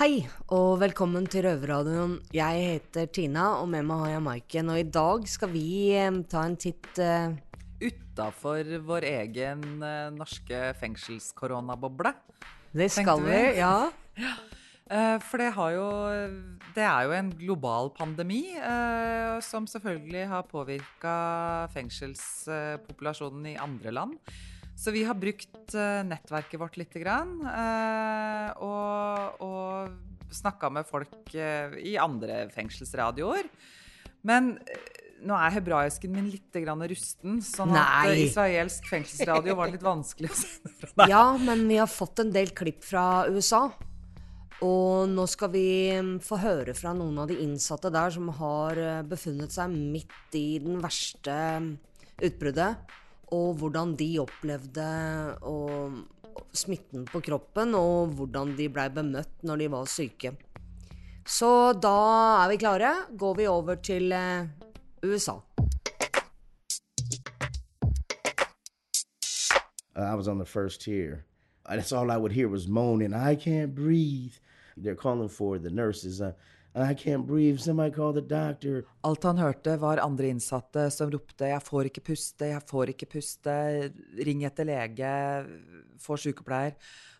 Hei, og velkommen til Røverradioen. Jeg heter Tina, og med meg har jeg Maiken. Og i dag skal vi eh, ta en titt eh, Utafor vår egen eh, norske fengselskoronaboble. Det skal vi, vi. ja. Eh, for det har jo Det er jo en global pandemi eh, som selvfølgelig har påvirka fengselspopulasjonen i andre land. Så vi har brukt eh, nettverket vårt lite grann. eh, og og snakka med folk eh, i andre fengselsradioer. Men nå er hebraisken min litt grann rusten, sånn at Nei. israelsk fengselsradio var litt vanskelig å sende fra deg. Ja, men vi har fått en del klipp fra USA. Og nå skal vi mm, få høre fra noen av de innsatte der som har befunnet seg midt i den verste mm, utbruddet. Og hvordan de opplevde og, smitten på kroppen, og hvordan de blei bemøtt når de var syke. Så da er vi klare. Går vi over til eh, USA. Uh, I was on the first tier. That's all I would hear was moaning. I can't breathe. They're calling for the nurses. Uh, I can't breathe. Somebody call the doctor. Alt han hørte, var andre innsatte som ropte 'jeg får ikke puste', 'jeg får ikke puste', 'ring etter lege', 'få sykepleier'.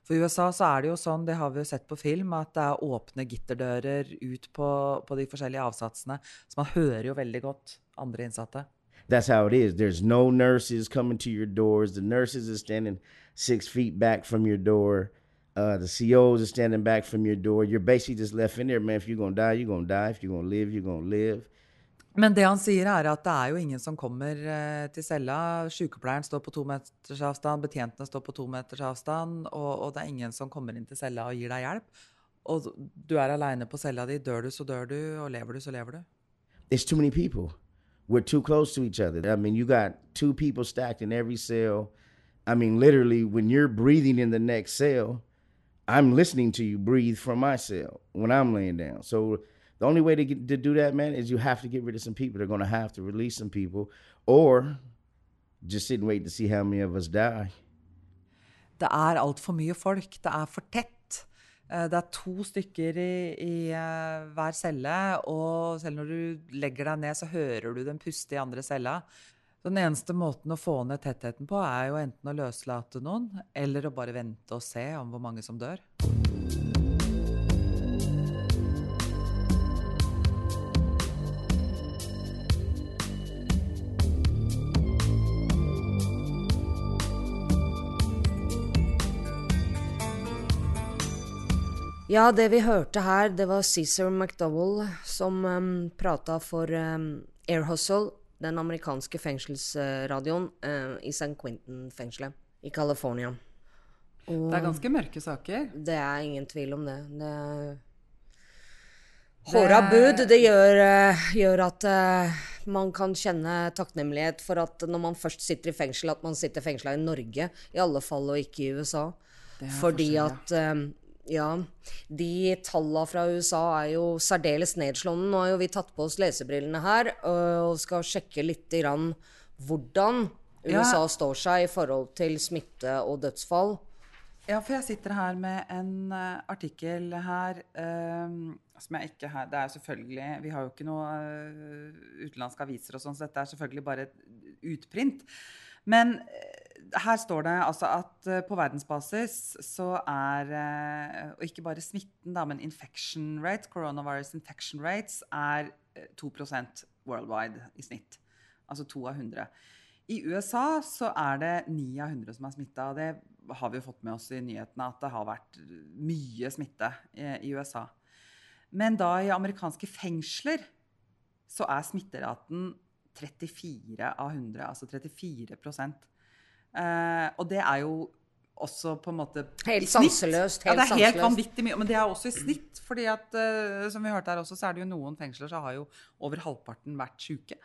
For i USA så er det jo sånn, det har vi jo sett på film, at det er åpne gitterdører ut på, på de forskjellige avsatsene. Så man hører jo veldig godt andre innsatte. That's how it is. There's no nurses coming to your doors. The nurses are standing six feet back from your door. Uh, the COs are standing back from your door. You're basically just left in there, man. If you're gonna die, you're gonna die. If you're gonna live, you're gonna live. Men det han sier er at det er jo ingen som kommer eh, til cella. Sykepleieren står på to meters avstand, betjentene står på to meters avstand, og, og det er ingen som kommer inn til cella og gir deg hjelp. Og du er aleine på cella di. Dør du, så dør du, og lever du, så lever du. It's too many people. We're too close to each other. I mean, you got two people stacked in every cell. I mean, literally, when you're breathing in the next cell, I'm listening to you breathe from my cell when I'm laying down. So the only way to get to do that, man, is you have to get rid of some people. They're going to have to release some people, or just sit and wait to see how many of us die. Det er altfor mye folk. Det er for tett. Eh, Det er to stykker i, i eh, hver celle, og selv når du legger deg ned, så hører du dem puste i andre cella. Den eneste måten å få ned tettheten på, er jo enten å løslate noen, eller å bare vente og se om hvor mange som dør. Ja, det vi hørte her, det var Cæsar McDowell som um, prata for um, Air Hustle, den amerikanske fengselsradioen eh, i San Quentin-fengselet i California. Og Det er ganske mørke saker. det er ingen tvil om det. det Håra bud, det gjør, eh, gjør at uh, man kan kjenne takknemlighet for at når man først sitter i fengsel, at man sitter fengsla i Norge, i alle fall, og ikke i USA. Fordi forskjell, ja. at eh, ja, de tallene fra USA er jo særdeles nedslående. Nå har jo vi tatt på oss lesebrillene her øh, og skal sjekke litt grann hvordan Ja. USA står seg i forhold til smitte og dødsfall. Ja, for jeg sitter her med en eh, artikkel her um, som jeg ikke har Det er jo selvfølgelig Vi har jo ikke noe utenlandske aviser og sånn, så dette er selvfølgelig bare et utprint. Men eh, her står det altså at eh, på verdensbasis så er eh, Og ikke bare smitten, da, men infection rates, coronavirus infection rates, er eh, 2 worldwide i snitt. Altså to av 100. I USA så er det 9 av 100 som er smitta. Det har vi jo fått med oss i nyhetene at det har vært mye smitte i USA. Men da i amerikanske fengsler så er smitteraten 34 av 100, altså 34 eh, Og det er jo også på en måte Helt sanseløst. Helt Ja, det er helt sanseløst. vanvittig mye. Men det er også i snitt. fordi at, eh, som vi hørte her også, så er det jo noen fengsler så har jo over halvparten vært syke.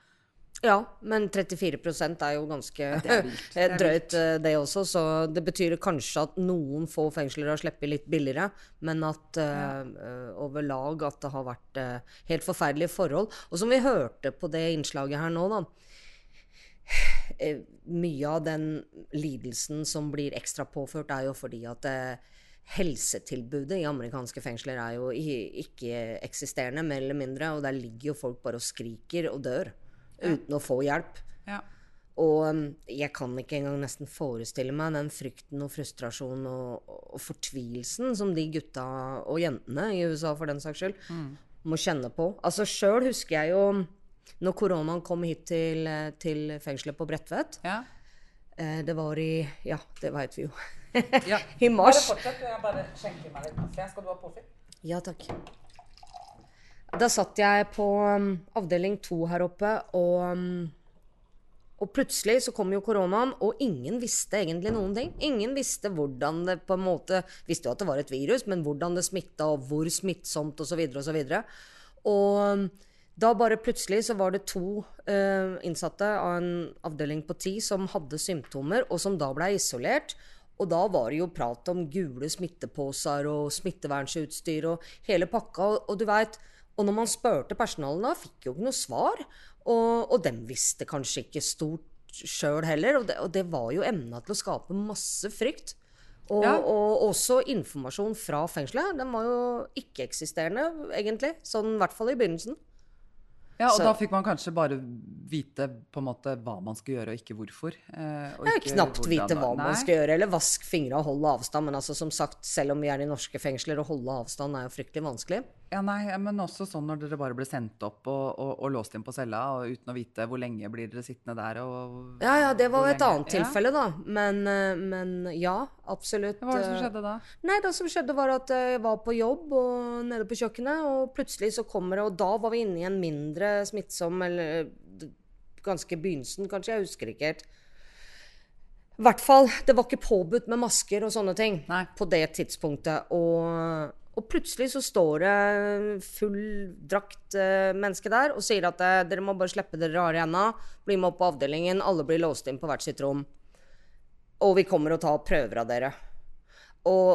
Ja, men 34 er jo ganske det er. Det er drøyt, eh, det også. Så det betyr kanskje at noen få fengsler har sluppet litt billigere, men at ja. uh, over lag at det har vært uh, helt forferdelige forhold. Og som vi hørte på det innslaget her nå, da. eh, Mye av den lidelsen som blir ekstra påført, er jo fordi at eh, helsetilbudet i amerikanske fengsler er jo ikke-eksisterende, mer eller mindre. Og der ligger jo folk bare og skriker og dør uten å få hjelp. Ja. Og um, jeg kan ikke engang nesten forestille meg den frykten og frustrasjonen og, og fortvilelsen som de gutta og jentene i USA for den saks skyld må kjenne på. Altså Sjøl husker jeg jo når koronaen kom hit til, eh, til fengselet på Bredtvet. Ja. Eh, det var i Ja, det veit vi jo. Ja. I mars. fortsett, jeg bare skjenker meg litt kaffe. Skal du ha påfyll? Ja, takk. Da satt jeg på um, avdeling to her oppe, og, um, og plutselig så kom jo koronaen, og ingen visste egentlig noen ting. Ingen visste hvordan det på en måte Visste jo at det var et virus, men hvordan det smitta, og hvor smittsomt, osv., osv. Og um, da bare plutselig så var det to uh, innsatte av en avdeling på ti som hadde symptomer, og som da ble isolert. Og da var det jo prat om gule smitteposer og smittevernutstyr og hele pakka. Og, og du vet, og når man spurte personalet da, fikk jo ikke noe svar. Og, og dem visste kanskje ikke stort sjøl heller. Og det, og det var jo emna til å skape masse frykt. Og, Ja. og også informasjon fra fengselet. Den var jo ikke-eksisterende, egentlig. Sånn i hvert fall i begynnelsen. Ja, og Så- da fikk man kanskje bare vite på en måte hva man skal gjøre, og ikke hvorfor. eh, og ikke knapt hvordan- vite hva man skal gjøre, eller vask fingra og holde avstand. Men altså, som sagt, selv om vi er i norske fengsler, å holde avstand er jo fryktelig vanskelig. Ja, nei, men også sånn når dere bare ble sendt opp og, og, og låst inn på cella, og uten å vite hvor lenge blir dere sittende der, og Ja, ja, det var et lenge- annet tilfelle, da. Men, eh, men ja, absolutt. Hva var det som eh, skjedde da? Nei, det som skjedde var at jeg var på jobb og nede på kjøkkenet, og plutselig så kommer det Og da var vi inne i en mindre smittsom, eller ganske begynnelsen, kanskje, jeg husker ikke helt. I hvert fall, det var ikke påbudt med masker og sånne ting Nei. på det tidspunktet. Og, og plutselig så står det full drakt eh, menneske der og sier at eh, dere må bare slippe dere rare i bli med opp på avdelingen, alle blir låst inn på hvert sitt rom. Og vi kommer og tar prøver av dere. Og,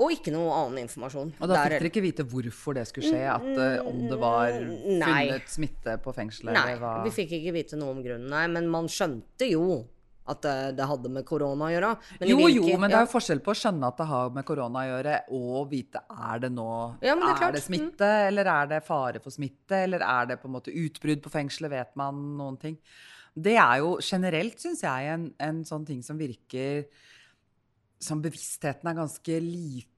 og ikke noe annen informasjon. Og da fikk dere ikke vite hvorfor det skulle skje? At eh, om det var Nei. funnet smitte på fengselet? Nei, vi fikk ikke vite noe om grunnen, nei. Men man skjønte jo at det, det hadde med korona å gjøre. Men jo, Jo, jo, men men det er jo forskjell på å skjønne at det har med korona å gjøre, og vite er det nå Ja, det er Er det smitte, eller er det fare for smitte, eller er det på en måte utbrudd på fengselet, vet man noen ting? Det er jo generelt, syns jeg, en, en sånn ting som virker som bevisstheten er ganske liten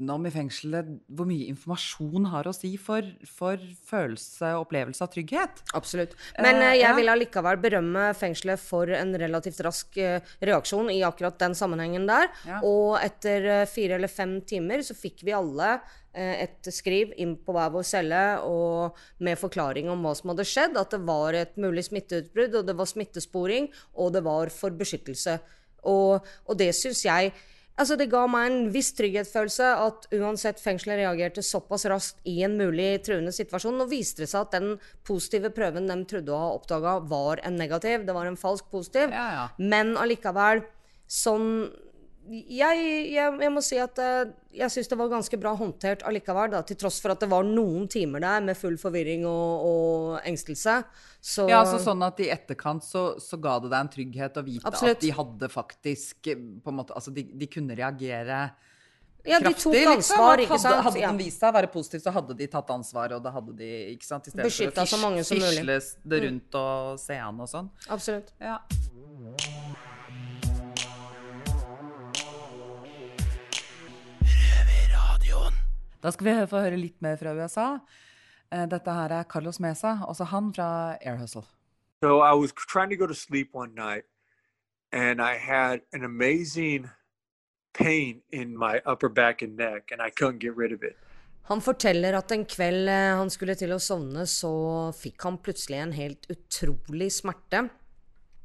om i fengselet. Hvor mye informasjon har å si for, for følelse og opplevelse av trygghet. Absolutt. Men eh, jeg ja. vil allikevel berømme fengselet for en relativt rask uh, reaksjon i akkurat den sammenhengen der. Ja. Og etter uh, fire eller fem timer så fikk vi alle et skriv inn på hver vår celle og med forklaring om hva som hadde skjedd. At det var et mulig smitteutbrudd, og det var smittesporing, og det var for beskyttelse. Og, og det syns jeg Altså, det ga meg en viss trygghetsfølelse at uansett fengselet reagerte såpass raskt i en mulig truende situasjon. Nå viste det seg at den positive prøven de trodde å ha oppdaga, var en negativ. Det var en falsk positiv. Ja, ja. Men allikevel, sånn jeg, jeg, jeg må si at eh, jeg syns det var ganske bra håndtert allikevel, da, til tross for at det var noen timer der med full forvirring og, og engstelse. Så, Ja, altså sånn at i etterkant så, så ga det deg en trygghet å vite Absolutt. at de hadde faktisk eh, på en måte, Altså de, de kunne reagere ja, de tok liksom. ansvar, At ikke sant? Hadde den vist seg å være positiv, så hadde de tatt ansvar, og da hadde de ikke sant, Istedenfor å som mulig. Mm. det rundt og se an og sånn. Absolutt. Ja. Da skal vi få høre litt mer fra USA. Eh, Dette her er Carlos Mesa, også han fra Air Hustle. So I was trying to go to sleep one night and I had an amazing pain in my upper back and neck and I couldn't get rid of it. Han forteller at en kveld eh, han skulle til å sovne, så fikk han plutselig en helt utrolig smerte.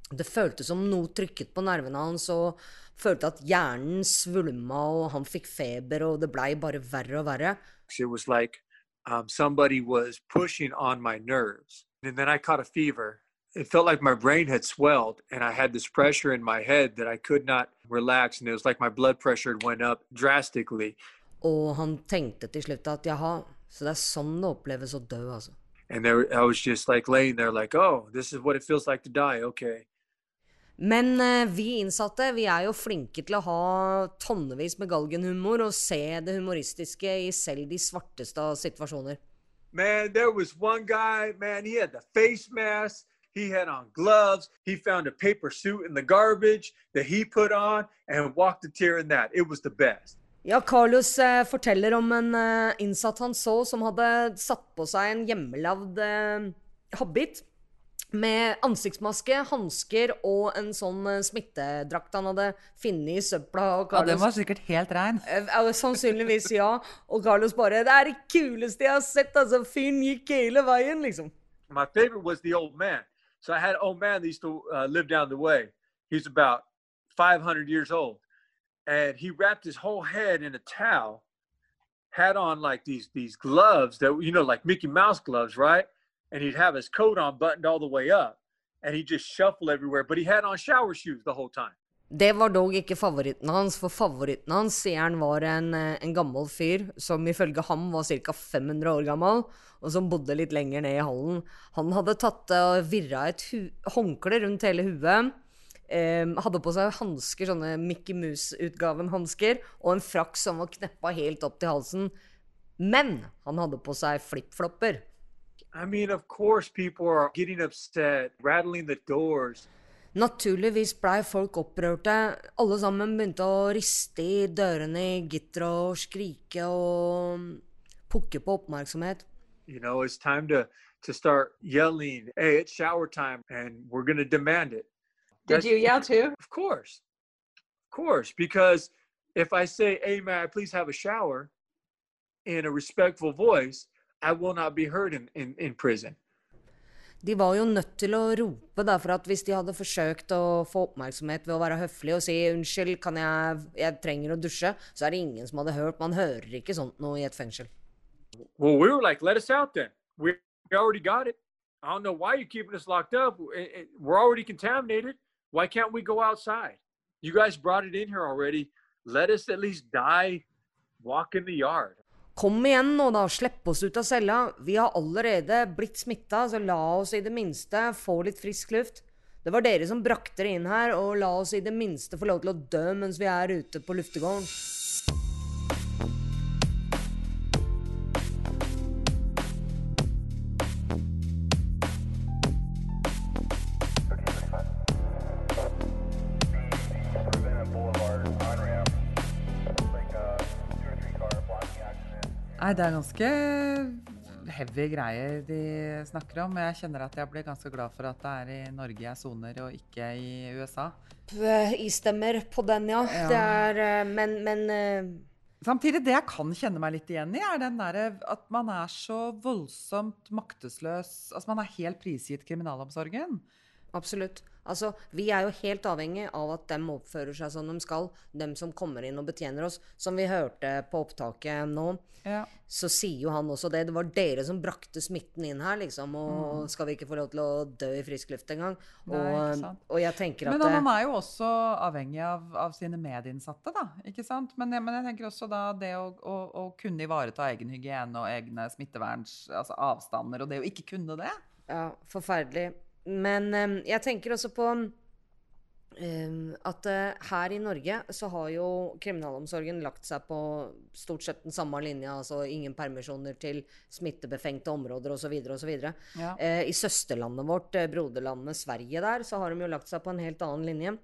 Det føltes som noe trykket på nervene hans, og følte at hjernen svulma, og han fikk feber, og det blei bare verre og verre. It was like um, somebody was pushing on my nerves. And then I caught a fever it felt like my brain had swelled and I had this pressure in my head that I could not relax. And it was like my blood pressure went up drastically. Og han tenkte til slutt at jaha, så det er sånn det oppleves å dø, altså. And there, I was just like laying there, like, oh, this is what it feels like to die. Okay. Men eh, vi innsatte vi er jo flinke til å ha tonnevis med galgenhumor og se det humoristiske i selv de svarteste av situasjoner. Man, there was one guy, man, he had the face mask, he had on gloves, he found a paper suit in the garbage that he put on and walked a tear in that. It was the best. Ja, Carlos eh, forteller om en eh, innsatt han så som hadde satt på seg en hjemmelagd eh, habit med ansiktsmaske, hansker og en sånn eh, smittedrakt han hadde funnet i søpla. Og Ja, den var sikkert helt rein. Eh, sannsynligvis ja. Og Carlos bare 'Det er det kuleste jeg har sett', altså. Fyren gikk hele veien, liksom. My favorite was the old man. So I had an old man that used to uh, live down the way. He's about 500 years old. And he wrapped his whole head in a towel, had on like these these gloves that you know, like Mickey Mouse gloves, right? And he'd have his coat on buttoned all the way up. And he'd just shuffle everywhere. But he had on shower shoes the whole time. Det var dog ikke favoritten hans, for favoritten hans, sier han, var en, eh, en gammel fyr som ifølge ham var ca. 500 år gammel, og som bodde litt lenger ned i hallen. Han hadde tatt og virra et håndkle rundt hele huet. eh, hadde på seg hansker, sånne Mickey Mouse-utgaven-hansker, og en frakk som var kneppa helt opp til halsen. Men han hadde på seg flipflopper. I mean, of course, people are getting upset, rattling the doors. Naturligvis blei folk opprørte. Alle sammen begynte å riste i dørene i gitteret og skrike og pukke på oppmerksomhet. You know, it's time to to start yelling, "Hey, it's shower time, and we're going to demand it." Did That's- you yell too? Of course, of course, because if I say, "Hey, may I please have a shower," in a respectful voice, I will not be heard in in, in prison. De var jo nødt til å rope, da, for at hvis de hadde forsøkt å få oppmerksomhet ved å være høflig og si 'unnskyld, kan jeg, jeg trenger å dusje', så er det ingen som hadde hørt. Man hører ikke sånt noe i et fengsel. Well, we were like, "Let us out, then. We, already got it. I don't know why you're keeping us locked up. It- it- we're already contaminated. Why can't we go outside? You guys brought it in here already. Let us at least die, walk in the yard." Kom igjen nå, da. Slipp oss ut av cella. Vi har allerede blitt smitta, så la oss i det minste få litt frisk luft. Det var dere som brakte det inn her, og la oss i det minste få lov til å dø mens vi er ute på luftegården. Nei, det er ganske heavy greier de snakker om. Jeg kjenner at jeg blir ganske glad for at det er i Norge jeg soner, og ikke i USA. Jeg Istemmer på den, ja. Ja. Det er eh, Men, men eh, Samtidig, det jeg kan kjenne meg litt igjen i, er den derre at man er så voldsomt maktesløs. Altså, man er helt prisgitt kriminalomsorgen. Absolutt. Altså, vi er jo helt avhengig av at dem oppfører seg som de skal. Dem som kommer inn og betjener oss. Som vi hørte på opptaket nå, Ja. så sier jo han også det. Det var dere som brakte smitten inn her, liksom. Og skal vi ikke få lov til å dø i frisk luft engang? Mm. Og, og jeg tenker at Men han man er jo også avhengig av, av sine medinnsatte, da. Ikke sant? Men, men jeg tenker også da det å, å, å kunne ivareta egen hygiene og egne smitteverns... Altså avstander, og det å ikke kunne det. Ja, forferdelig. Men eh, jeg tenker også på eh, at eh, her i Norge så har jo kriminalomsorgen lagt seg på stort sett den samme linja. Altså ingen permisjoner til smittebefengte områder osv. osv. Ja. Uh, I søsterlandet vårt, eh, broderlandet Sverige der, så har de jo lagt seg på en helt annen linje.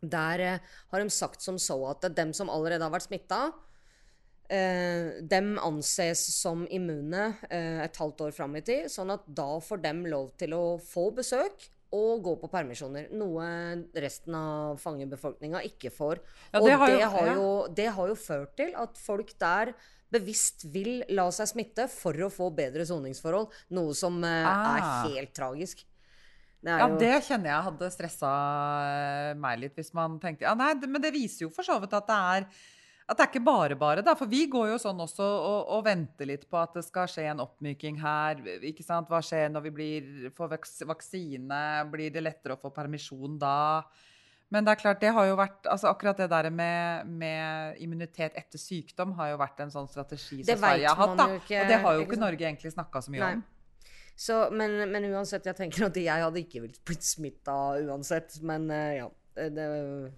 Der har de sagt som så at dem som allerede har vært smitta, eh, dem anses som immune eh, et halvt år fram i tid. Sånn at da får dem lov til å få besøk og gå på permisjoner. Noe resten av fangebefolkninga ikke får. Ja, og det har det, jo- har jo, det har jo ført til at folk der bevisst vil la seg smitte for å få bedre soningsforhold. Noe som eh, Ah. er helt tragisk. Det Ja, jo- det kjenner jeg hadde stressa meg litt hvis man tenkte Ja, nei, men det viser jo for så vidt at det er at det er ikke bare bare, da. For vi går jo sånn også og, og venter litt på at det skal skje en oppmyking her. ikke sant? Hva skjer når vi blir, får vaksine? Blir det lettere å få permisjon da? Men det er klart, det har jo vært, altså akkurat det der med, med immunitet etter sykdom har jo vært en sånn strategi som Sverige har hatt. da. ikke, og det har jo ikke ikke? Norge egentlig snakka så mye Nei. om. Så, men, men uansett, jeg tenker at jeg hadde ikke blitt smitta uansett. Men eh, ja. Det, det,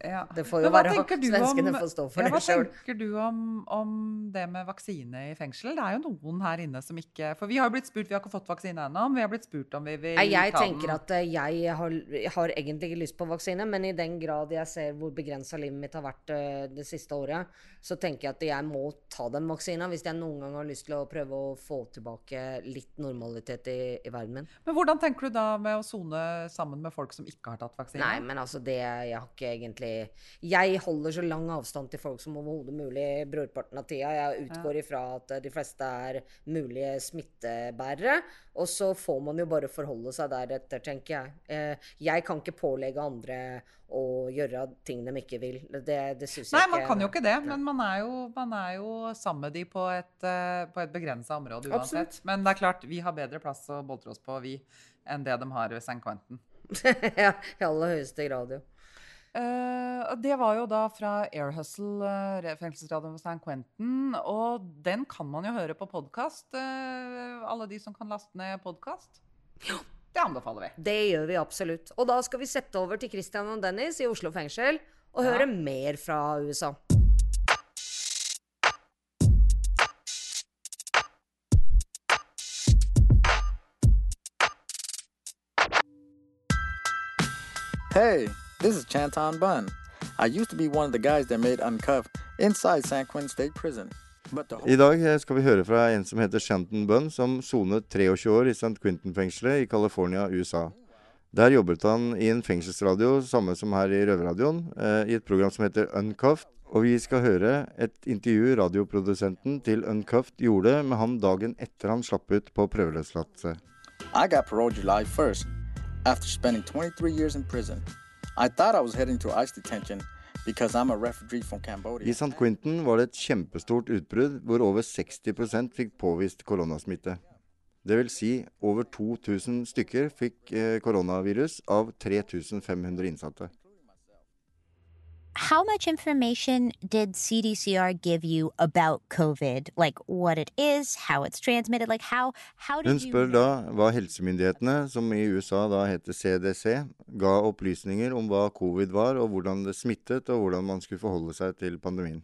Ja. det får jo hva være tenker Svenskene om- får stå for ja, det Hva tenker du om, om det med vaksine i fengsel? Det er jo noen her inne som ikke For vi har jo blitt spurt, vi har ikke fått vaksine ennå, men vi har blitt spurt om vi vil Nei, jeg ta tenker at eh, jeg har, har egentlig ikke lyst på vaksine, men i den grad jeg ser hvor begrensa livet mitt har vært eh, det siste året, så tenker jeg at jeg må ta den vaksina hvis jeg noen gang har lyst til å prøve å få tilbake litt normalitet i, i verden min. Men hvordan tenker du da med å sone sammen med folk som ikke har tatt vaksine? Nei, men altså det Jeg har ikke egentlig Jeg holder så lang avstand til folk som overhodet mulig brorparten av tida. Jeg utgår ifra at de fleste er mulige smittebærere. Og så får man jo bare forholde seg deretter, tenker jeg. Eh, Jeg kan ikke pålegge andre å gjøre ting de ikke vil. Det, det syns jeg Nei, man kan jo ikke det, men man er jo, man er jo sammen med de på et, uh, på et begrensa område uansett. Absolutt. Men det er klart, vi har bedre plass å boltre oss på, vi, enn det de har ved St. Quentin. ja, I aller høyeste grad, jo. Uh, det var jo da fra Air Hustle, uh, fengselsradioen ved St. Quentin. Og den kan man jo høre på podkast. alle de som kan laste ned podkast. Det anbefaler vi. Det gjør vi absolutt. Og da skal vi sette over til Christian og Dennis i Oslo fengsel og høre mer fra USA. Hey, this is Chanton Bun. I used to be one of the guys that made Uncuff inside San Quentin State Prison. I dag eh, skal vi høre fra en som heter Shanton Bunn, som sonet 23 år i St. Quentin-fengselet i California, USA. Der jobbet han i en fengselsradio, samme som her i Røverradioen, eh, i et program som heter Uncuffed. Og vi skal høre et intervju radioprodusenten til Uncuffed gjorde med ham dagen etter han slapp ut på prøveløslatelse. I got paroled July 1st after spending 23 years in prison. I thought I was heading to ICE detention because I'm a refugee from Cambodia. I St. Quentin var det et kjempestort utbrudd hvor over 60 fikk påvist koronasmitte. Det vil si over 2000 stykker fikk eh, koronavirus av 3500 innsatte. How much information did CDCR give you about COVID? Like what it is, how it's transmitted, like how how did Hun you spør da hva helsemyndighetene, som i USA da heter CDC, ga opplysninger om hva covid var, og hvordan det smittet, og hvordan man skulle forholde seg til pandemien.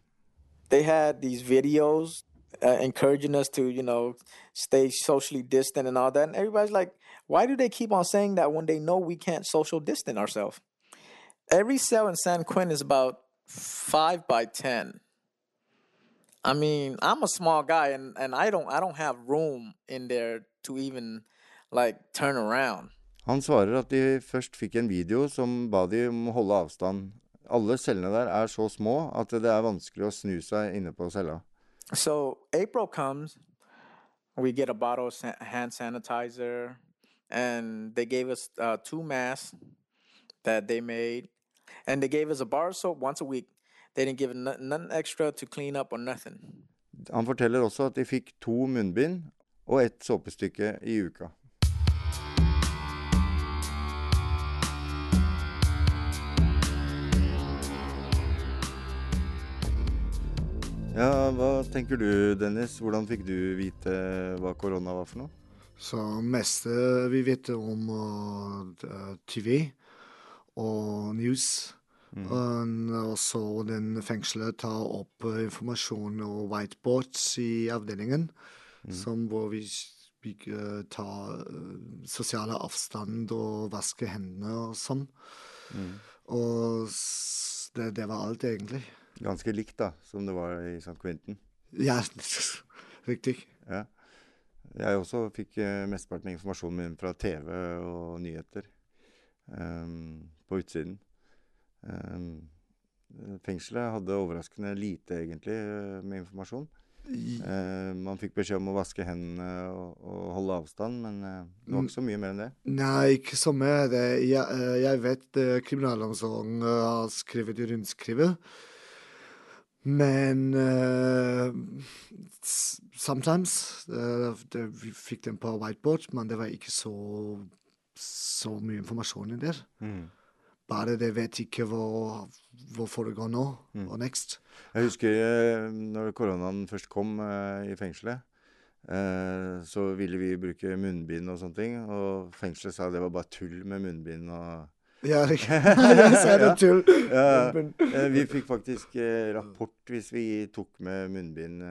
they had these videos uh, encouraging us to, you know, stay socially distant and all that. And everybody's like, why do they keep on saying that when they know we can't social distance ourselves? Every cell in San Quentin is about five by ten. I mean, I'm a small guy, and, and I don't I don't have room in there to even like turn around. Han svarer at de først fikk en video som ba de om å holde avstand. Alle cellene der er så små at det er vanskelig å snu seg inne på cella. So April comes, we get a bottle of hand sanitizer, and they gave us uh, two masks that they made, and they gave us a bar of soap once a week. They didn't give none nothing extra to clean up or nothing. Han forteller også at de fikk to munnbind og ett såpestykke i uka. Ja, Hva tenker du, Dennis? Hvordan fikk du vite hva korona var for noe? Så meste vi vet om uh, TV og news. Og så den fengselet tar opp uh, informasjon og whiteboards i avdelingen, som hvor vi, vi uh, tar uh, sosiale avstand og vasker hendene og sånn. Og s- det, det var alt, egentlig. Ganske likt da, som det var i St. Quentin. Ja, riktig. Ja. Jeg også fikk eh, mesteparten av informasjonen min fra TV og nyheter ehm, på utsiden. Ehm, fengselet hadde overraskende lite, egentlig, eh, med informasjon. Uh, man fikk beskjed om å vaske hendene og, og holde avstand, men uh, det var ikke så mye mer enn det. Nei, ikke så mye. Det, jeg, eh, jeg vet uh, kriminalomsorgen har skrevet i rundskrivet. Men uh, sometimes det, Vi fikk den på whiteboard, men det var ikke så, så mye informasjon i der. Mm. Bare det vet ikke hvor, hvorfor det går nå Mm. og next. Jeg husker eh, når koronaen først kom eh, i fengselet, eh, så ville vi bruke munnbind og sånne ting. Og fengselet sa det var bare tull med munnbind og Ja, det- det sa det tull. Ja. Eh, Vi fikk faktisk eh, rapport hvis vi tok med munnbind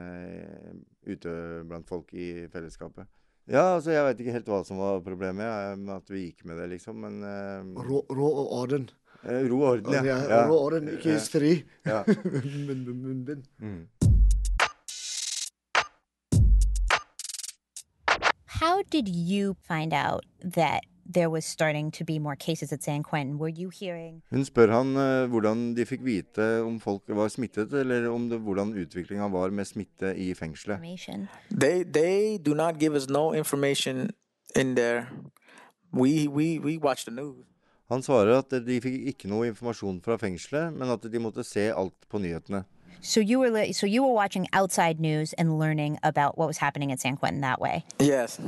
ute blant folk i fellesskapet. Ja, altså jeg veit ikke helt hva som var problemet ja, med at vi gikk med det, liksom, men uh, Rå, rå og orden. eh, Ro og orden, ja. Ja, rå og orden, ikke hysteri. Ja. Munnbind. Mm. How did you find out that there was starting to be more cases at San Quentin? Were you hearing Hun spør han eh, hvordan de fikk vite om folk var smittet, eller om det, hvordan utviklinga var med smitte i fengselet. They they do not give us no information in there. We we we watch the news. Han svarer at de fikk ikke noe informasjon fra fengselet, men at de måtte se alt på nyhetene. So you were li- so you were watching outside news and learning about what was happening at San Quentin that way. Yes.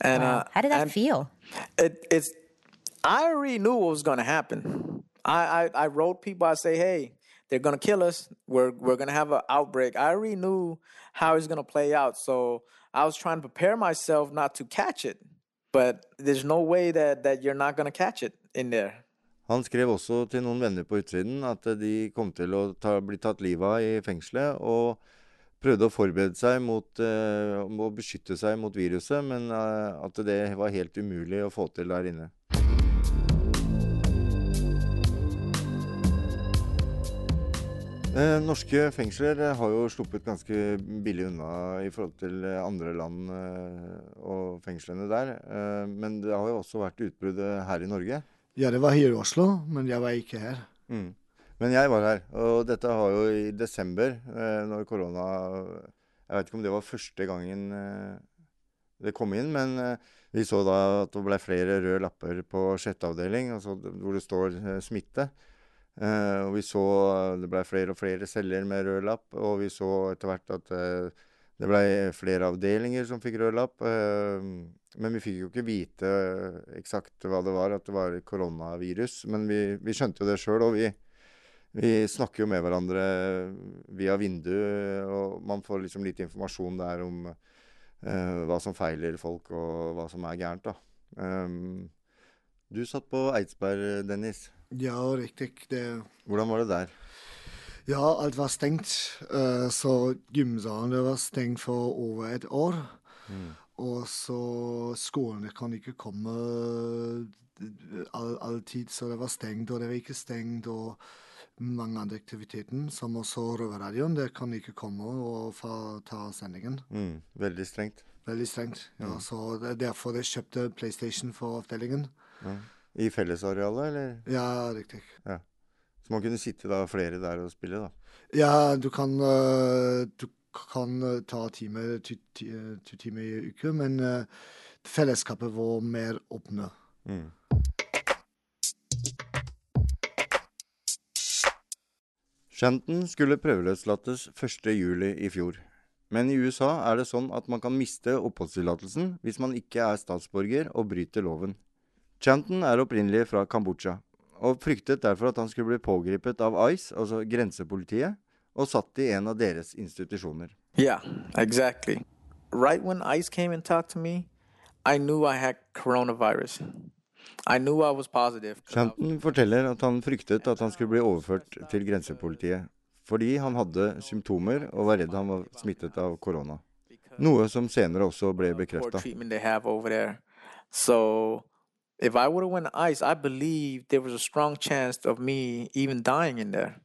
And Wow. uh, How did that feel? It, it's. I already knew what was going to happen. I, I I wrote people. I say, hey, they're going to kill us. We're we're going to have an outbreak. I already knew how it's going to play out. So I was trying to prepare myself not to catch it. But there's no way that that you're not going to catch it in there. Han skrev også til noen venner på utsiden at de kom til å ta, bli tatt livet av i fengselet, og prøvde å forberede seg mot eh, å beskytte seg mot viruset, men eh, at det var helt umulig å få til der inne. Eh, norske fengsler eh, har jo sluppet ganske billig unna i forhold til eh, andre land eh, og fengslene der. Eh, men det har jo også vært utbrudd eh, her i Norge. Ja, det var her i Oslo, men jeg var ikke her. Mm. Men jeg var her, og dette har jo i desember, eh, når korona Jeg vet ikke om det var første gangen eh, det kom inn, men eh, vi så da at det ble flere røde lapper på sjette avdeling, altså hvor det står smitte. Og vi så det ble flere og flere celler med rød lapp, og vi så etter hvert at det ble flere avdelinger som fikk rød lapp. Men vi fikk jo ikke vite eksakt hva det var, at det var koronavirus. Men vi, vi skjønte jo det sjøl, og vi, vi snakker jo med hverandre via vindu. og man får liksom litt informasjon der om uh, hva som feiler folk, og hva som er gærent, da. Um, du satt på Eidsberg, Dennis. Ja, riktig. Det, Hvordan var det der? ja, alt var stengt. Uh, så gymsalen var stengt for over et år. Mm. Og så skolene kan ikke komme all, alltid, så det var stengt, og det var ikke stengt. og mange andre aktiviteter, som også Røverradioen, det kan ikke komme og få ta sendingen. Mm, veldig strengt. Veldig strengt. ja, Mm. Så det er derfor jeg kjøpte PlayStation for avdelingen. Ja. I fellesarealet, eller? Ja, riktig. Ja. Så man kunne sitte da flere der og spille, da? Ja, du kan, øh, du kan øh, ta time, to, to timer i uke, men øh, fellesskapet var mer åpne. Mm. Shanton skulle prøveløslates 1.7 i fjor. Men i USA er det sånn at man kan miste oppholdstillatelsen hvis man ikke er statsborger og bryter loven. Chanton er opprinnelig fra Kambodsja, og fryktet derfor at han skulle bli pågrepet av ICE, altså grensepolitiet, og satt i en av deres institusjoner. Yeah, exactly. Right when ICE came and talked to me, I knew I had coronavirus. I knew I was positive. Shanton forteller at han fryktet at han skulle bli overført til grensepolitiet, fordi han hadde symptomer og var redd han var smittet av korona. Noe som senere også ble bekrefta. So if I would have went to ICE, I believe there was a strong chance of me even dying in there.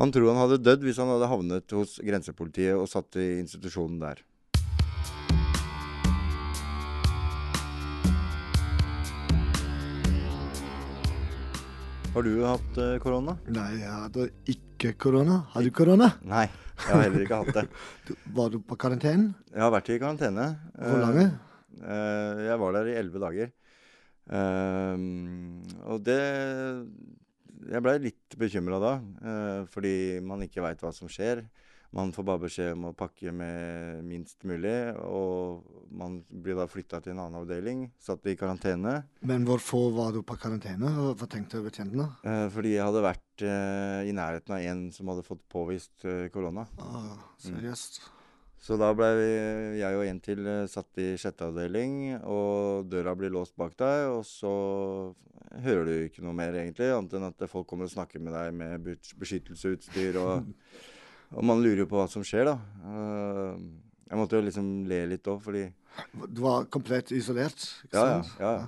Han tror han hadde dødd hvis han hadde havnet hos grensepolitiet og satt i institusjonen der. Har du hatt eh, korona? Nei, jeg hadde ikke korona. Har du korona? Nei, jeg har heller ikke hatt det. Du, var du på karantene? Jeg har vært i karantene. Hvor lange? lenge? eh, jeg var der i elleve dager. Ehm, og det jeg blei litt bekymra da, eh, fordi man ikke veit hva som skjer. Man får bare beskjed om å pakke med minst mulig, og man blir da flytta til en annen avdeling, satt i karantene. Men hvorfor var du på karantene? Hva tenkte betjentene? Eh, fordi jeg hadde vært eh, i nærheten av en som hadde fått påvist korona. Ah, seriøst. Så da ble vi, jeg og en til satt i sjette avdeling, og døra blir låst bak deg, og så hører du ikke noe mer egentlig, annet enn at folk kommer og snakker med deg med beskyttelseutstyr, beskyttelsesutstyr, og, og man lurer jo på hva som skjer, da. Eh, Jeg måtte jo liksom le litt òg, fordi Du var komplett isolert, ikke ja, ja, ja.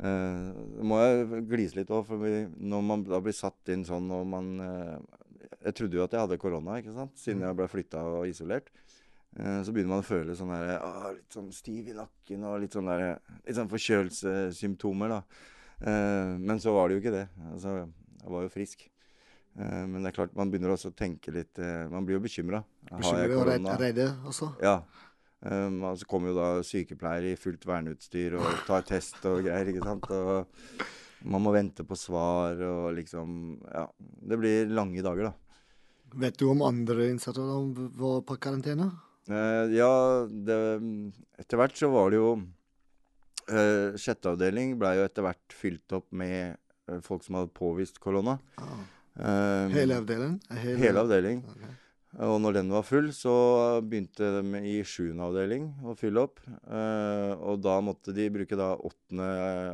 Uh, må jeg glise litt òg, for når man da blir satt inn sånn og man uh, Jeg trodde jo at jeg hadde korona, ikke sant, siden jeg ble flytta og isolert. Uh, Så begynner man å føle sånn der, uh, litt sånn stiv i nakken og litt sånn, der, litt sånn forkjølelsessymptomer. da. Eh, Men så var det jo ikke det. Altså, jeg var jo frisk. Eh, Men det er klart, man begynner også å tenke litt eh, Man blir jo bekymra. Bekymret og redde også? Ja. Um, og så kommer jo da sykepleiere i fullt verneutstyr og tar test og greier, ikke sant. Og man må vente på svar og liksom Ja. Det blir lange dager, da. Vet du om andre innsatte som var på karantene? Uh, ja, det Etter hvert så var det jo uh, Sjette avdeling blei jo etter hvert fylt opp med uh, folk som hadde påvist korona. Um, Hele avdelingen? Hele- Hele, avdeling. Og når den var full, så begynte de i sjuende avdeling å fylle opp. Uh, og da måtte de bruke da åttende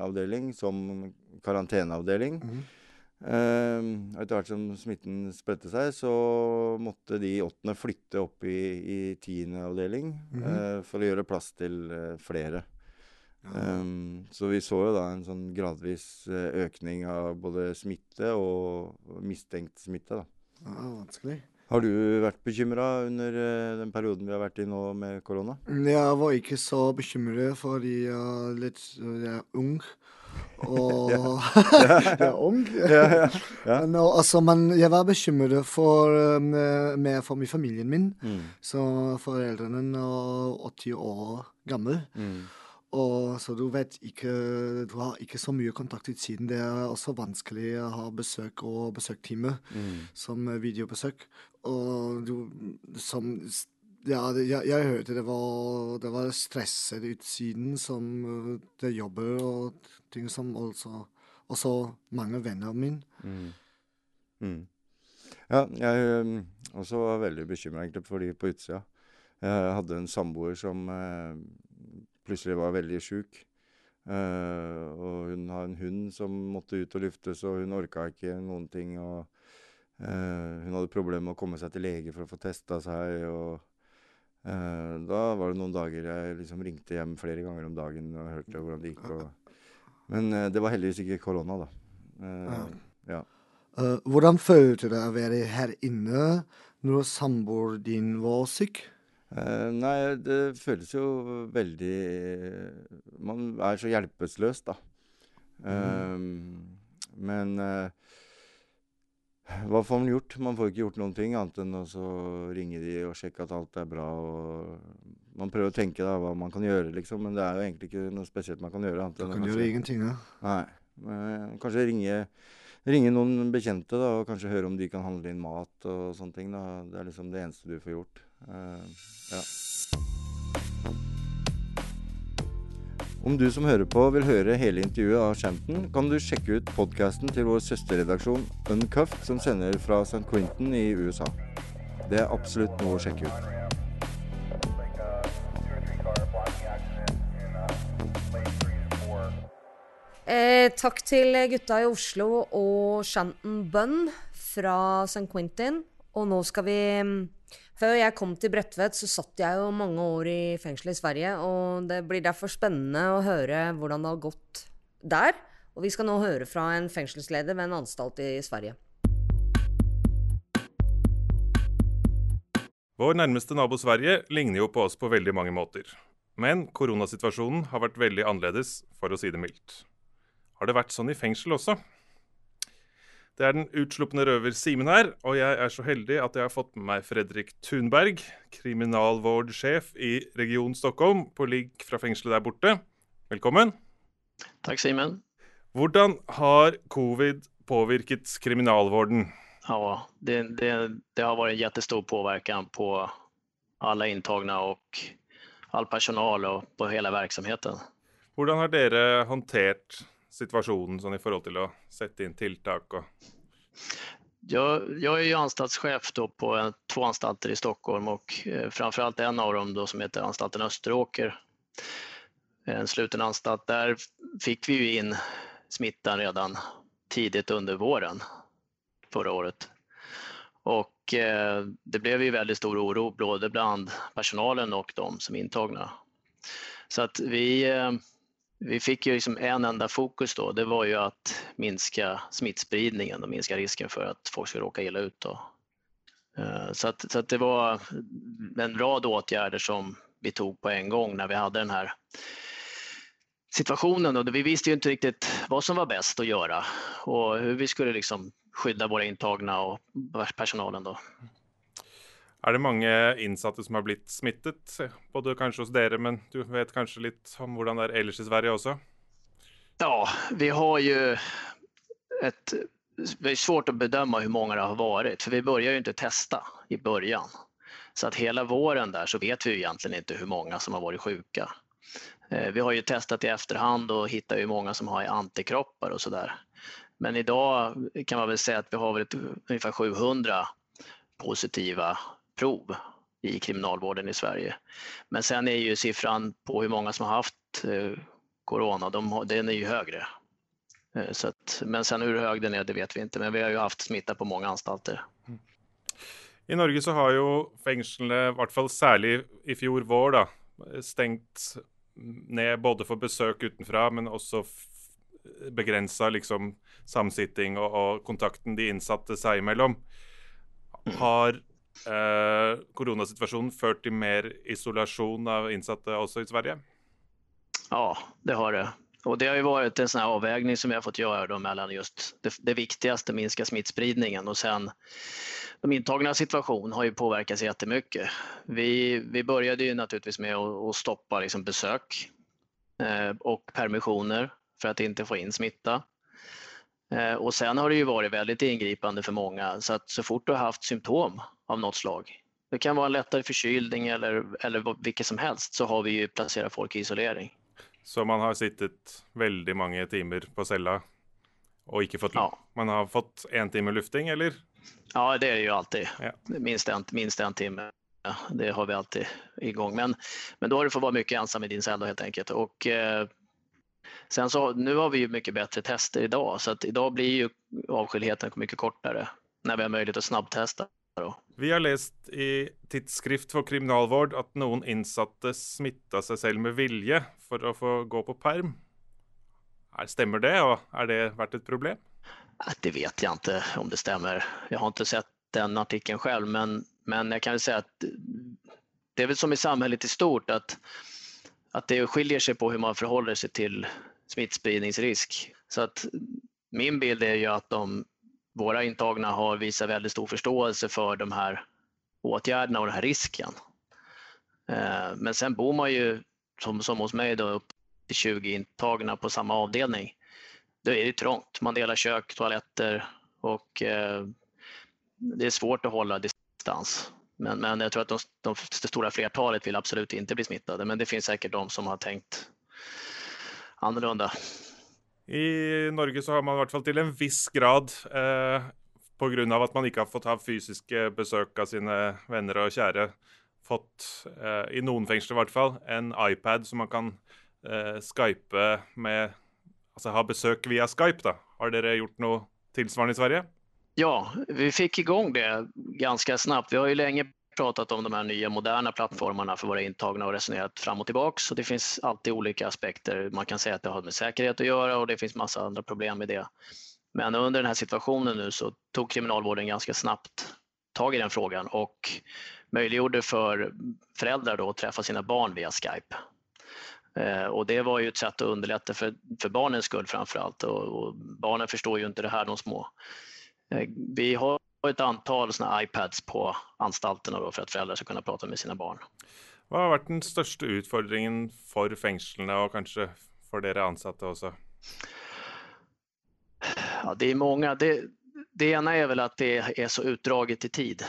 avdeling som karanteneavdeling. Eh, og etter hvert som smitten spredte seg, så måtte de åttende flytte opp i, i tiende avdeling Mhm. uh, for å gjøre plass til eh, flere. Um, så vi så jo da en sånn gradvis eh, økning av både smitte og mistenkt smitte, da. Ja, vanskelig. Har du vært bekymra under eh, den perioden vi har vært i nå med korona? Jeg var ikke så bekymret fordi jeg er litt jeg er ung. Og jeg er ung. Ja, ja, ja. Nå, altså, men jeg var bekymret for, med, for min familien min. Mm. Så foreldrene er 80 år gammel. Mm. Og så du vet ikke Du har ikke så mye kontakttid siden det er også vanskelig å ha besøk og besøktime Mm. som eh, videobesøk. Og du som Ja, jeg, jeg hørte det var, det var stresset utsiden som eh, det jobber og ting som også Også mange venner mine. Mm. Mm. Ja, jeg um, også var veldig bekymra egentlig for de på utsida. Jeg hadde en samboer som eh, plutselig var veldig sjuk. Uh, og hun har en hund som måtte ut og luftes, og hun orka ikke noen ting. Og uh, hun hadde problemer med å komme seg til lege for å få testa seg. og uh, da var det noen dager jeg liksom ringte hjem flere ganger om dagen og hørte hvordan det gikk. Og, men det var heldigvis ikke korona, da. Ja. Hvordan følte du deg å være her inne når samboeren din var syk? Eh, nei, det føles jo veldig Man er så hjelpeløs, da. Eh, men eh, hva får man gjort? Man får ikke gjort noen ting annet enn å så ringe de og sjekke at alt er bra. og Man prøver å tenke da hva man kan gjøre, liksom, men det er jo egentlig ikke noe spesielt man kan gjøre. enn kan gjøre ingenting, ja. Nei. Men kanskje ringe, ringe noen bekjente da, og kanskje høre om de kan handle inn mat og sånne ting. da. Det er liksom det eneste du får gjort. Eh, ja. Om du som hører på vil høre hele intervjuet av Shanton, kan du sjekke ut podkasten til vår søsterredaksjon Uncuffed, som sender fra St. Quentin i USA. Det er absolutt noe å sjekke ut. Eh, takk til gutta i Oslo og Shanton Bunn fra St. Quentin. Og nå skal vi Før jeg kom til Bredtvet, så satt jeg jo mange år i fengsel i Sverige. Og det blir derfor spennende å høre hvordan det har gått der. Og vi skal nå høre fra en fengselsleder ved en anstalt i Sverige. Vår nærmeste nabo Sverige ligner jo på oss på veldig mange måter. Men koronasituasjonen har vært veldig annerledes, for å si det mildt. Har det vært sånn i fengsel også? Det er den utslupne røver Simen her, og jeg er så heldig at jeg har fått med meg Fredrik Thunberg, kriminalvårdsjef i Region Stockholm, på ligg fra fengselet der borte. Velkommen. Takk, Simen. Hvordan har covid påvirket kriminalvården? Ja, det, det, det har vært en jättestor påverkan på alle intagna og all personal og på hele virksomheten. Hvordan har dere håndtert situasjonen sånn i forhold til å sette inn tiltak? og jag, jag är ju anstaltschef på to anstalter i Stockholm och eh, framförallt en av dem som heter anstalten Österåker. En sluten anstalt. Där fick vi ju in smittan redan tidigt under våren förra året. Och eh, det blev ju väldigt stor oro både bland personalen och de som är intagna. Så att vi eh, vi fick ju liksom en enda fokus då, det var ju att minska smittspridningen och minska risken för att folk skulle råka illa ut. Då. Eh, så, att, så att det var en rad åtgärder som vi tog på en gång när vi hade den här situationen. Vi visste ju inte riktigt vad som var bäst att göra och hur vi skulle liksom skydda våra intagna och personalen. Er det mange innsatte som har blitt smittet, både kanskje hos dere, men du vet kanskje litt om hvordan det er ellers i Sverige også? Ja, vi har jo et det er svårt å bedømme hvor mange det har vært, for vi begynte jo ikke å testa i begynnelsen. Så att hela våren där så vet vi ju egentligen inte hur många som har varit sjuka. Eh, vi har ju testat i efterhand och hittar ju många som har antikroppar och sådär. Men idag kan man väl säga att vi har ungefär 700 positiva prov i kriminalvården i Sverige. Men sen är ju siffran på hur många som har haft korona, corona, de, den är ju högre. Eh, så att, men sen hur hög den är, det vet vi inte. Men vi har ju haft smitta på mange anstalter. I Norge så har jo fengslene, i hvert fall særlig i fjor vår, da, stengt ned både for besøk utenfra, men også begrensa liksom, samsitting og, og, kontakten de innsatte seg imellom. Har eh, koronasituasjonen ført til mer isolasjon av innsatte også i Sverige? Ja, det har det. Og det har jo vært en sån här som vi har fått gjøre mellom just det, det viktigste, minske smittspridningen og sen de intagna situation har ju påverkats jättemycket. Vi, vi började ju naturligtvis med å att stoppa liksom besök eh, och permissioner för att inte få in smitta. Eh, och sen har det ju varit väldigt ingripande för många så att så fort du har haft symptom av något slag, det kan vara en lättare förkylning eller, eller vilket som helst, så har vi ju placerat folk i isolering. Så man har sittet veldig mange timer på cella och inte fått ja. Man har fått en timme lufting, eller? Ja, det är ju alltid. Ja. Minst, en, minst en timme. Det har vi alltid igång. Men, men då har du fått vara mycket ensam i din cell helt enkelt. Och, eh, sen så, nu har vi ju mycket bättre tester idag, så att idag blir ju avskildheten mycket kortare när vi har möjlighet att snabbtesta. Då. Vi har lest i Tidsskrift for kriminalvård at noen innsatte smitta seg selv med vilje for å få gå på perm. Stemmer det, og har det vært et problem? Det vet jeg ikke om det stemmer. Jeg har ikke sett den artikeln selv, men, men jeg kan jo si at det er vel som i samhället i stort, at, at det skiljer seg på hvordan man forholder seg til smittspridningsrisk. Så min bild er jo at de våra intagna har visat väldigt stor förståelse för de här åtgärderna och den här risken. Eh, men sen bor man ju, som, som hos mig, då, upp till 20 intagna på samma avdelning. Då är det trångt. Man delar kök, toaletter och eh, det är svårt att hålla distans. Men, men jag tror att de, de, det stora flertalet vill absolut inte bli smittade. Men det finns säkert de som har tänkt annorlunda. I Norge så har man i hvert fall til en viss grad, eh, pga. at man ikke har fått ha fysiske besøk av sine venner og kjære, fått, eh, i noen fengsler i hvert fall, en iPad som man kan eh, skype med Altså ha besøk via Skype, da. Har dere gjort noe tilsvarende i Sverige? Ja, vi fikk igång det ganske snabbt. Vi har jo lenge pratat om de här nya moderna plattformarna för våra intagna och resonerat fram och tillbaka. Så det finns alltid olika aspekter. Man kan säga att det har med säkerhet att göra och det finns massa andra problem med det. Men under den här situationen så tog kriminalvården ganska snabbt tag i den frågan och möjliggjorde för föräldrar då att träffa sina barn via Skype. Eh, och det var ju ett sätt att underlätta för, för barnens skull framför allt och, och barnen förstår ju inte det här, de små. Eh, vi har et antall sånne iPads på anstaltene for at foreldre skal kunne prate med sine barn. Hva har vært den største utfordringen for fengslene, og kanskje for dere ansatte også? Ja, det er mange. Det, det ene er vel at det er så utdraget i tid.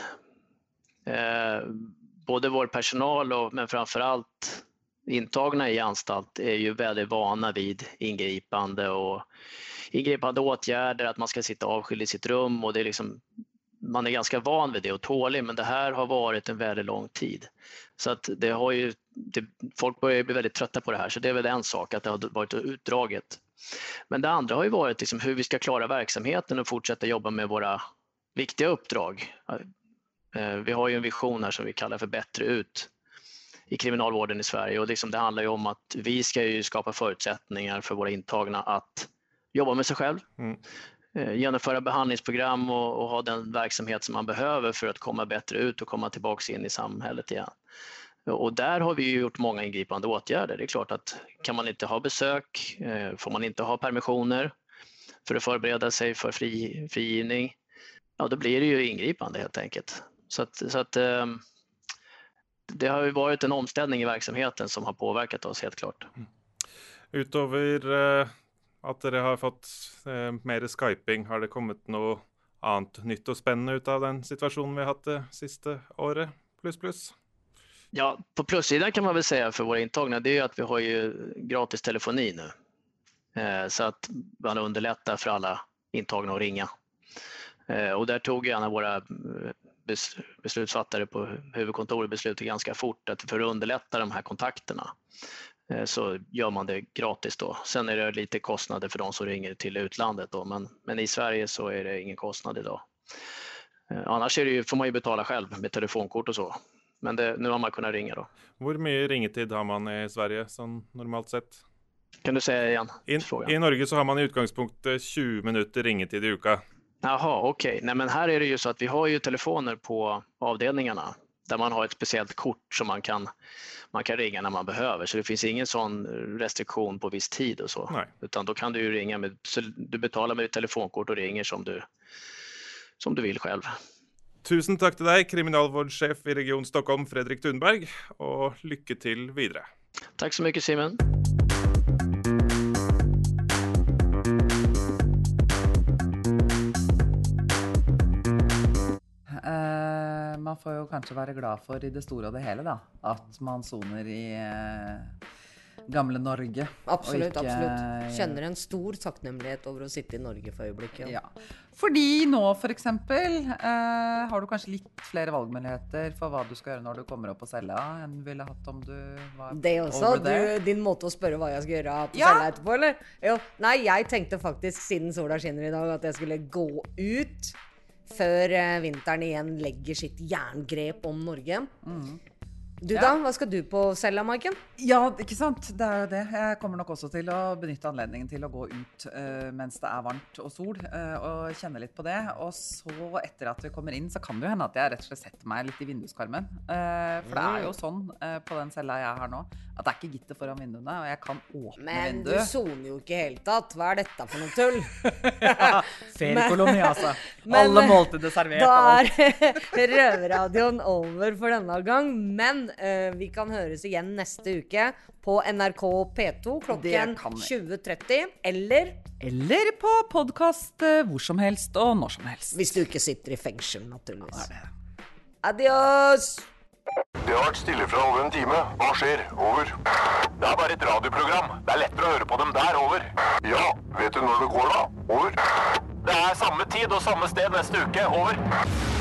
Eh, både vår personal og, men framfor alt intagna i anstalt er jo veldig vana vid inngripende och ingripande åtgärder, att man ska sitta avskild i sitt rum och det är liksom, man är ganska van vid det och tålig, men det här har varit en väldigt lång tid. Så att det har ju, det, folk börjar bli väldigt trötta på det här, så det är väl en sak att det har varit utdraget. Men det andra har ju varit liksom hur vi ska klara verksamheten och fortsätta jobba med våra viktiga uppdrag. Eh, vi har ju en vision här som vi kallar för Bättre ut i kriminalvården i Sverige och liksom det handlar ju om att vi ska ju skapa förutsättningar för våra intagna att jobba med sig själv, mm. Eh, genomföra behandlingsprogram och, och, ha den verksamhet som man behöver för att komma bättre ut och komma tillbaks in i samhället igen. Och där har vi gjort många ingripande åtgärder. Det är klart att kan man inte ha besök, eh, får man inte ha permissioner för att förbereda sig för fri, frigivning, ja då blir det ju ingripande helt enkelt. Så att, så att ehm, det har ju varit en omställning i verksamheten som har påverkat oss helt klart. Mm. Utover att dere har fått eh, mer skyping, har det kommet noe annet nytt og spennende ut av den situasjonen vi har hatt det siste året? Plus plus? Ja, på plussidan kan man väl säga för våra intagna, det är att vi har ju gratis telefoni nu. Eh, så att man underlättar för alla intagna att ringa. Och där tog en av våra beslutsfattare på huvudkontoret beslutar ganska fort att för att underlätta de här kontakterna eh, så gör man det gratis då. Sen är det lite kostnader för de som ringer till utlandet då, men, men i Sverige så är det ingen kostnad idag. dag. annars är ju, får man ju betala själv med telefonkort och så. Men det, nu har man kunnat ringa då. Hur mycket ringetid har man i Sverige sånn normalt sett? Kan du säga igen? I, I Norge så har man i utgangspunktet 20 minuter ringetid i uka. Jaha, okej. Okay. Nej, men här är det ju så att vi har ju telefoner på avdelningarna där man har ett speciellt kort som man kan, man kan ringa när man behöver. Så det finns ingen sån restriktion på viss tid och så. Nej. Utan då kan du ju ringa med, du betalar med ditt telefonkort och ringer som du, som du vill själv. Tusen tack till dig, kriminalvårdschef i Region Stockholm, Fredrik Thunberg, och lycka till vidare. Tack så mycket Simen. Man får jo kanskje være glad for i det store og det hele, da. At man soner i eh, gamle Norge. Absolutt. Ikke, absolutt. Kjenner en stor takknemlighet over å sitte i Norge for øyeblikket. Ja. Fordi nå f.eks. Eh, har du kanskje litt flere valgmuligheter for hva du skal gjøre når du kommer opp på cella, enn du ville hatt om du var Det også? Du, din måte å spørre hva jeg skal gjøre på ja. cella etterpå, eller? Jo. Nei, jeg tenkte faktisk, siden sola skinner i dag, at jeg skulle gå ut før eh, vinteren igjen legger sitt jerngrep om Norge. Mm. Du ja. da? Hva skal du på cella, Maiken? Ja, ikke sant. Det er jo det. Jeg kommer nok også til å benytte anledningen til å gå ut uh, mens det er varmt og sol, uh, og kjenne litt på det. Og så, etter at vi kommer inn, så kan det jo hende at jeg rett og slett setter meg litt i vinduskarmen. Uh, for det er jo mm. sånn på den cella jeg har nå, at det er ikke gitter foran vinduene, og jeg kan åpne vinduet. Men du soner jo ikke i hele tatt. Hva er dette for noe tull? Feriekoloni, altså. Men, Alle måltider servert. Da er røverradioen over for denne gang. Men uh, vi kan høres igjen neste uke på NRK P2 klokken 20.30. Eller Eller på podkast uh, hvor som helst og når som helst. Hvis du ikke sitter i fengsel, naturligvis. Adios! Det har vært stille fra over en time. Hva skjer? Over. Det er bare et radioprogram. Det er lettere å høre på dem der. Over. Ja, vet du når det går, da? Over. Det er samme tid og samme sted neste uke. Over.